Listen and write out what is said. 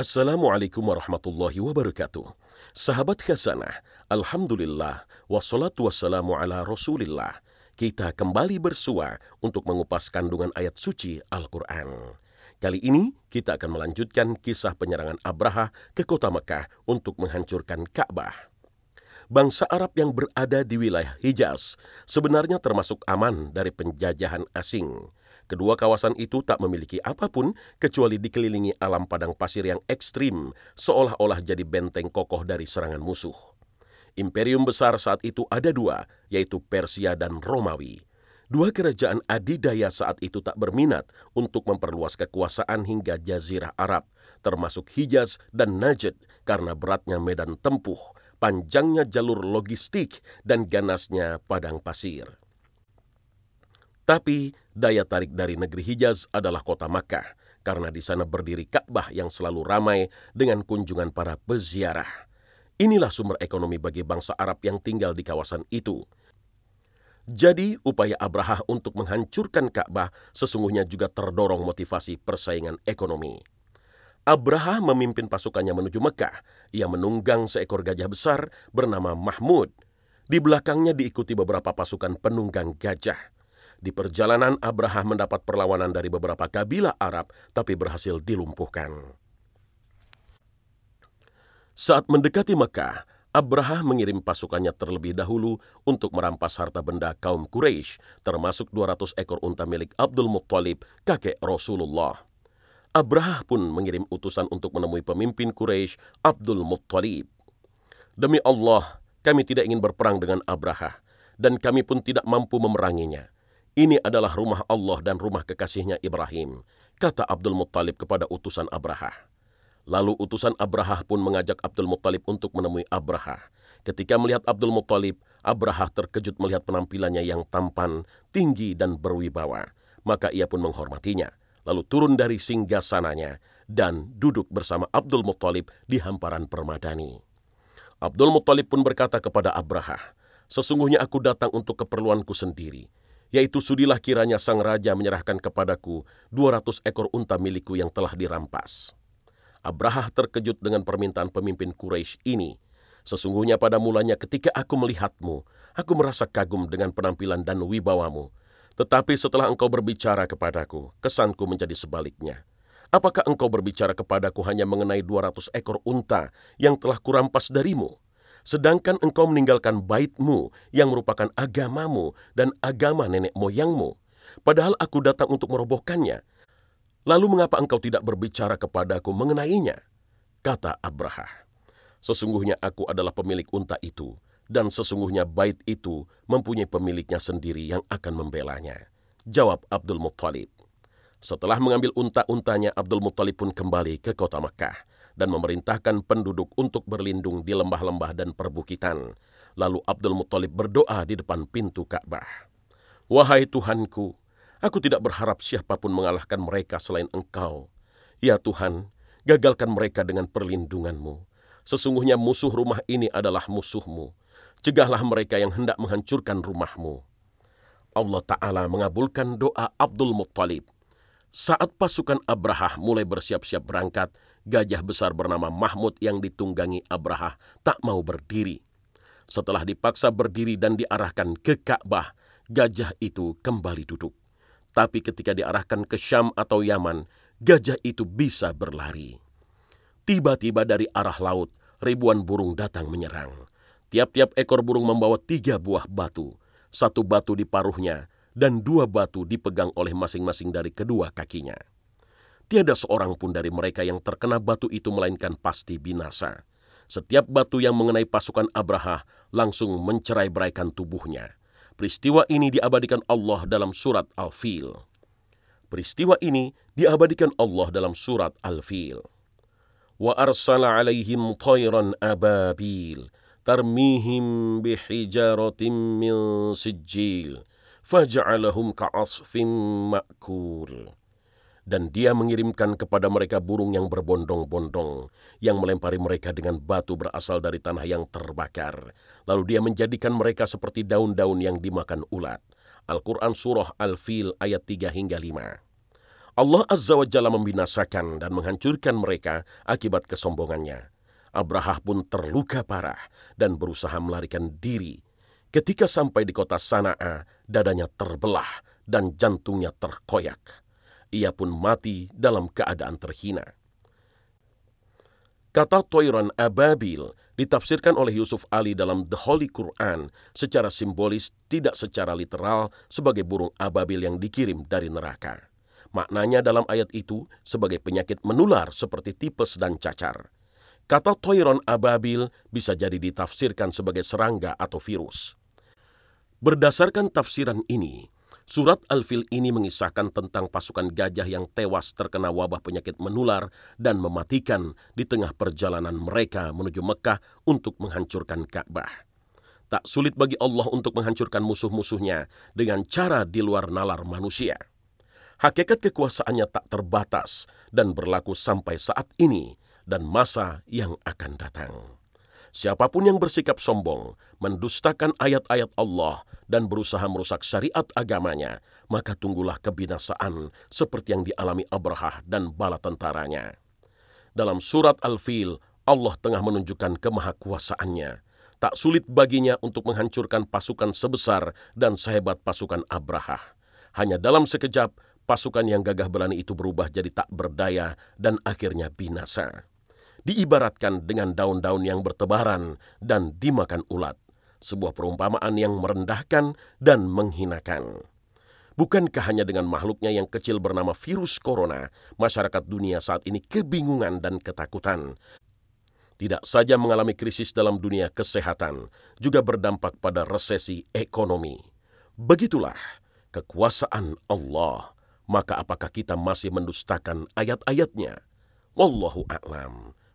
Assalamualaikum warahmatullahi wabarakatuh. Sahabat Khasanah, Alhamdulillah, wassalatu wassalamu ala rasulillah. Kita kembali bersua untuk mengupas kandungan ayat suci Al-Quran. Kali ini kita akan melanjutkan kisah penyerangan Abraha ke kota Mekah untuk menghancurkan Ka'bah. Bangsa Arab yang berada di wilayah Hijaz sebenarnya termasuk aman dari penjajahan asing. Kedua kawasan itu tak memiliki apa pun kecuali dikelilingi alam padang pasir yang ekstrim, seolah-olah jadi benteng kokoh dari serangan musuh. Imperium besar saat itu ada dua, yaitu Persia dan Romawi. Dua kerajaan adidaya saat itu tak berminat untuk memperluas kekuasaan hingga Jazirah Arab, termasuk Hijaz dan Najd karena beratnya medan tempuh, panjangnya jalur logistik, dan ganasnya padang pasir. Tapi daya tarik dari negeri Hijaz adalah kota Makkah, karena di sana berdiri Ka'bah yang selalu ramai dengan kunjungan para peziarah. Inilah sumber ekonomi bagi bangsa Arab yang tinggal di kawasan itu. Jadi, upaya Abraha untuk menghancurkan Ka'bah sesungguhnya juga terdorong motivasi persaingan ekonomi. Abraha memimpin pasukannya menuju Mekah. Ia menunggang seekor gajah besar bernama Mahmud. Di belakangnya diikuti beberapa pasukan penunggang gajah. Di perjalanan, Abraham mendapat perlawanan dari beberapa kabilah Arab, tapi berhasil dilumpuhkan. Saat mendekati Mekah, Abraham mengirim pasukannya terlebih dahulu untuk merampas harta benda kaum Quraisy, termasuk 200 ekor unta milik Abdul Muttalib, kakek Rasulullah. Abraham pun mengirim utusan untuk menemui pemimpin Quraisy, Abdul Muttalib. Demi Allah, kami tidak ingin berperang dengan Abraha, dan kami pun tidak mampu memeranginya. Ini adalah rumah Allah dan rumah kekasihnya Ibrahim, kata Abdul Muttalib kepada utusan Abraha. Lalu utusan Abraha pun mengajak Abdul Muttalib untuk menemui Abraha. Ketika melihat Abdul Muttalib, Abraha terkejut melihat penampilannya yang tampan, tinggi, dan berwibawa. Maka ia pun menghormatinya, lalu turun dari singgasananya dan duduk bersama Abdul Muttalib di hamparan permadani. Abdul Muttalib pun berkata kepada Abraha, Sesungguhnya aku datang untuk keperluanku sendiri yaitu sudilah kiranya sang raja menyerahkan kepadaku 200 ekor unta milikku yang telah dirampas. Abraha terkejut dengan permintaan pemimpin Quraisy ini. Sesungguhnya pada mulanya ketika aku melihatmu, aku merasa kagum dengan penampilan dan wibawamu. Tetapi setelah engkau berbicara kepadaku, kesanku menjadi sebaliknya. Apakah engkau berbicara kepadaku hanya mengenai 200 ekor unta yang telah kurampas darimu?' Sedangkan engkau meninggalkan baitmu yang merupakan agamamu dan agama nenek moyangmu. Padahal aku datang untuk merobohkannya. Lalu mengapa engkau tidak berbicara kepadaku mengenainya? Kata Abraha. Sesungguhnya aku adalah pemilik unta itu, dan sesungguhnya bait itu mempunyai pemiliknya sendiri yang akan membelanya. Jawab Abdul Muttalib. Setelah mengambil unta-untanya, Abdul Muttalib pun kembali ke kota Makkah dan memerintahkan penduduk untuk berlindung di lembah-lembah dan perbukitan. Lalu Abdul Muttalib berdoa di depan pintu Ka'bah. Wahai Tuhanku, aku tidak berharap siapa pun mengalahkan mereka selain engkau. Ya Tuhan, gagalkan mereka dengan perlindunganmu. Sesungguhnya musuh rumah ini adalah musuhmu. Cegahlah mereka yang hendak menghancurkan rumahmu. Allah Ta'ala mengabulkan doa Abdul Muttalib saat pasukan Abraha mulai bersiap-siap berangkat, gajah besar bernama Mahmud yang ditunggangi Abraha tak mau berdiri. Setelah dipaksa berdiri dan diarahkan ke Ka'bah, gajah itu kembali duduk. Tapi ketika diarahkan ke Syam atau Yaman, gajah itu bisa berlari. Tiba-tiba dari arah laut, ribuan burung datang menyerang. Tiap-tiap ekor burung membawa tiga buah batu. Satu batu di paruhnya, dan dua batu dipegang oleh masing-masing dari kedua kakinya. Tiada seorang pun dari mereka yang terkena batu itu melainkan pasti binasa. Setiap batu yang mengenai pasukan Abraha langsung mencerai-beraikan tubuhnya. Peristiwa ini diabadikan Allah dalam surat Al-Fil. Peristiwa ini diabadikan Allah dalam surat Al-Fil. Wa arsala alaihim tayran ababil tarmihim bihijaratin min sijil faja'alahum ka'asfin ma'kul. Dan dia mengirimkan kepada mereka burung yang berbondong-bondong, yang melempari mereka dengan batu berasal dari tanah yang terbakar. Lalu dia menjadikan mereka seperti daun-daun yang dimakan ulat. Al-Quran Surah Al-Fil ayat 3 hingga 5. Allah Azza wa Jalla membinasakan dan menghancurkan mereka akibat kesombongannya. Abraha pun terluka parah dan berusaha melarikan diri. Ketika sampai di kota Sana'a, dadanya terbelah dan jantungnya terkoyak. Ia pun mati dalam keadaan terhina. Kata Toiron Ababil ditafsirkan oleh Yusuf Ali dalam The Holy Quran secara simbolis tidak secara literal sebagai burung ababil yang dikirim dari neraka. Maknanya dalam ayat itu sebagai penyakit menular seperti tipes dan cacar. Kata Toiron ababil bisa jadi ditafsirkan sebagai serangga atau virus. Berdasarkan tafsiran ini, surat Al-Fil ini mengisahkan tentang pasukan gajah yang tewas terkena wabah penyakit menular dan mematikan di tengah perjalanan mereka menuju Mekah untuk menghancurkan Ka'bah. Tak sulit bagi Allah untuk menghancurkan musuh-musuhnya dengan cara di luar nalar manusia. Hakikat kekuasaannya tak terbatas dan berlaku sampai saat ini dan masa yang akan datang. Siapa pun yang bersikap sombong, mendustakan ayat-ayat Allah, dan berusaha merusak syariat agamanya, maka tunggulah kebinasaan seperti yang dialami Abraha dan bala tentaranya. Dalam surat Al-Fil, Allah tengah menunjukkan kemahakuasaannya. Tak sulit baginya untuk menghancurkan pasukan sebesar dan sehebat pasukan Abraha. Hanya dalam sekejap, pasukan yang gagah berani itu berubah jadi tak berdaya dan akhirnya binasa diibaratkan dengan daun-daun yang bertebaran dan dimakan ulat, sebuah perumpamaan yang merendahkan dan menghinakan. Bukankah hanya dengan makhluknya yang kecil bernama virus corona, masyarakat dunia saat ini kebingungan dan ketakutan? Tidak saja mengalami krisis dalam dunia kesehatan, juga berdampak pada resesi ekonomi. Begitulah kekuasaan Allah. Maka apakah kita masih mendustakan ayat-ayatnya? Wallahu a'lam.